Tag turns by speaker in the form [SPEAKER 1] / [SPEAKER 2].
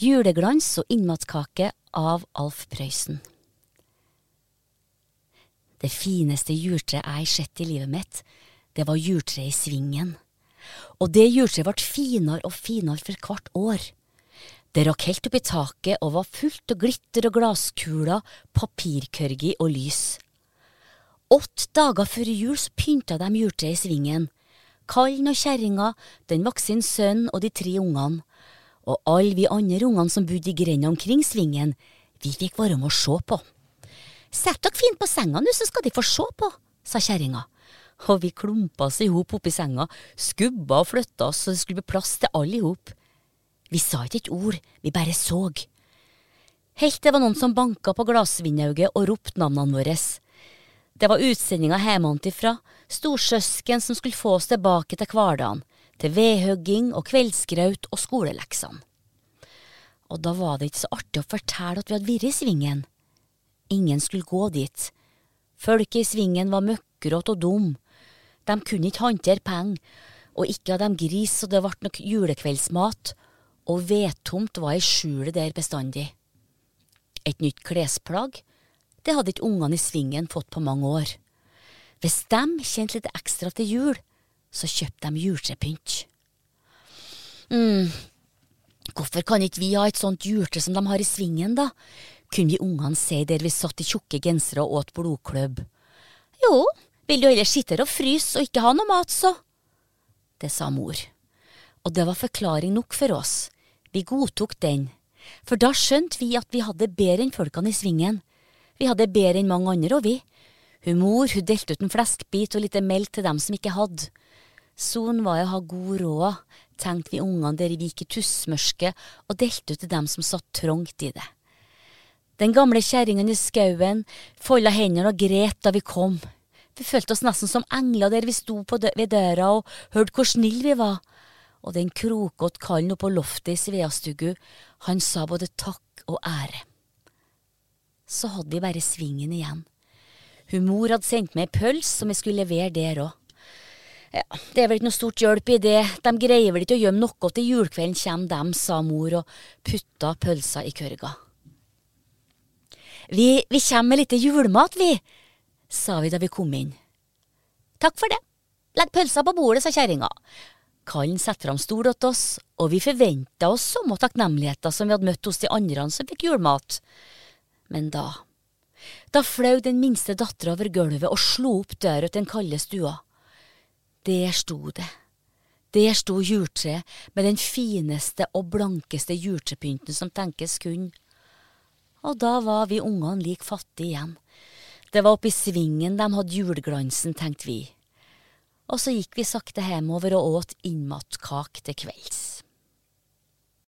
[SPEAKER 1] Juleglans og innmatkake av Alf Prøysen. Det fineste juletreet jeg har sett i livet mitt, det var juletreet i Svingen. Og det juletreet ble finere og finere for hvert år. Det rakk helt opp i taket og var fullt av glitter og glasskuler, papirkørgi og lys. Åtte dager før jul så pynta de juletreet i Svingen. Kallen og kjerringa, den voksne sønnen og de tre ungene og alle vi andre ungene som bodde i grenda omkring svingen, vi fikk være med å se på. Sett dere fint på senga nå, så skal de få se på, sa kjerringa. Og vi klumpa oss i hop oppi senga, skubba og flytta oss så det skulle bli plass til alle i hop. Vi sa ikke et ord, vi bare så. Helt det var noen som banka på glassvindauget og ropte navnene våre. Det var utsendinga hjemmefra, storsøsken som skulle få oss tilbake til hverdagen til vedhugging og kveldsgraut og skoleleksene. Og da var det ikke så artig å fortelle at vi hadde vært i svingen. Ingen skulle gå dit. Folket i svingen var møkkrått og dum. De kunne ikke håndtere penger, og ikke hadde de gris så det ble nok julekveldsmat, og vedtomt var i skjulet der bestandig. Et nytt klesplagg, det hadde ikke ungene i svingen fått på mange år. Hvis de kjente litt ekstra til jul, så kjøpte de juletrepynt. mm, hvorfor kan ikke vi ha et sånt juletre som de har i svingen, da? Kunne vi ungene si der vi satt i tjukke gensere og åt blodklubb. Jo, vil du heller sitte her og fryse og ikke ha noe mat, så? Det sa mor. Og det var forklaring nok for oss. Vi godtok den. For da skjønte vi at vi hadde bedre enn folkene i svingen. Vi hadde bedre enn mange andre, og vi. Hun mor hun delte ut en fleskbit og litt melk til dem som ikke hadde. Sånn var å ha god råd, tenkte vi ungene der vi gikk i tussmørket og delte ut til dem som satt trangt i det. Den gamle kjerringa i skauen folda hendene og gret da vi kom. Vi følte oss nesten som engler der vi sto dø ved døra og hørte hvor snille vi var. Og den krokete kallen oppå loftet i Sveastugu, han sa både takk og ære. Så hadde vi bare svingen igjen. Hun mor hadde sendt meg ei pølse som jeg skulle levere der òg. Ja, det er vel ikke noe stort hjelp i det, de greier vel ikke å gjemme noe til julekvelden kommer dem, sa mor og putta pølsa i kørga. Vi, vi kommer med litt julemat, vi, sa vi da vi kom inn. Takk for det, legg pølsa på bordet, sa kjerringa. Kallen setter fram stol til oss, og vi forventa oss samme takknemligheter som vi hadde møtt hos de andre som fikk julemat. Men da, da flaug den minste dattera over gulvet og slo opp døra til den kalde stua. Der sto det. Der sto juletreet med den fineste og blankeste juletrepynten som tenkes kunne. Og da var vi ungene lik fattige igjen. Det var oppi svingen de hadde juleglansen, tenkte vi. Og så gikk vi sakte hjemover og åt innmatkake til kvelds.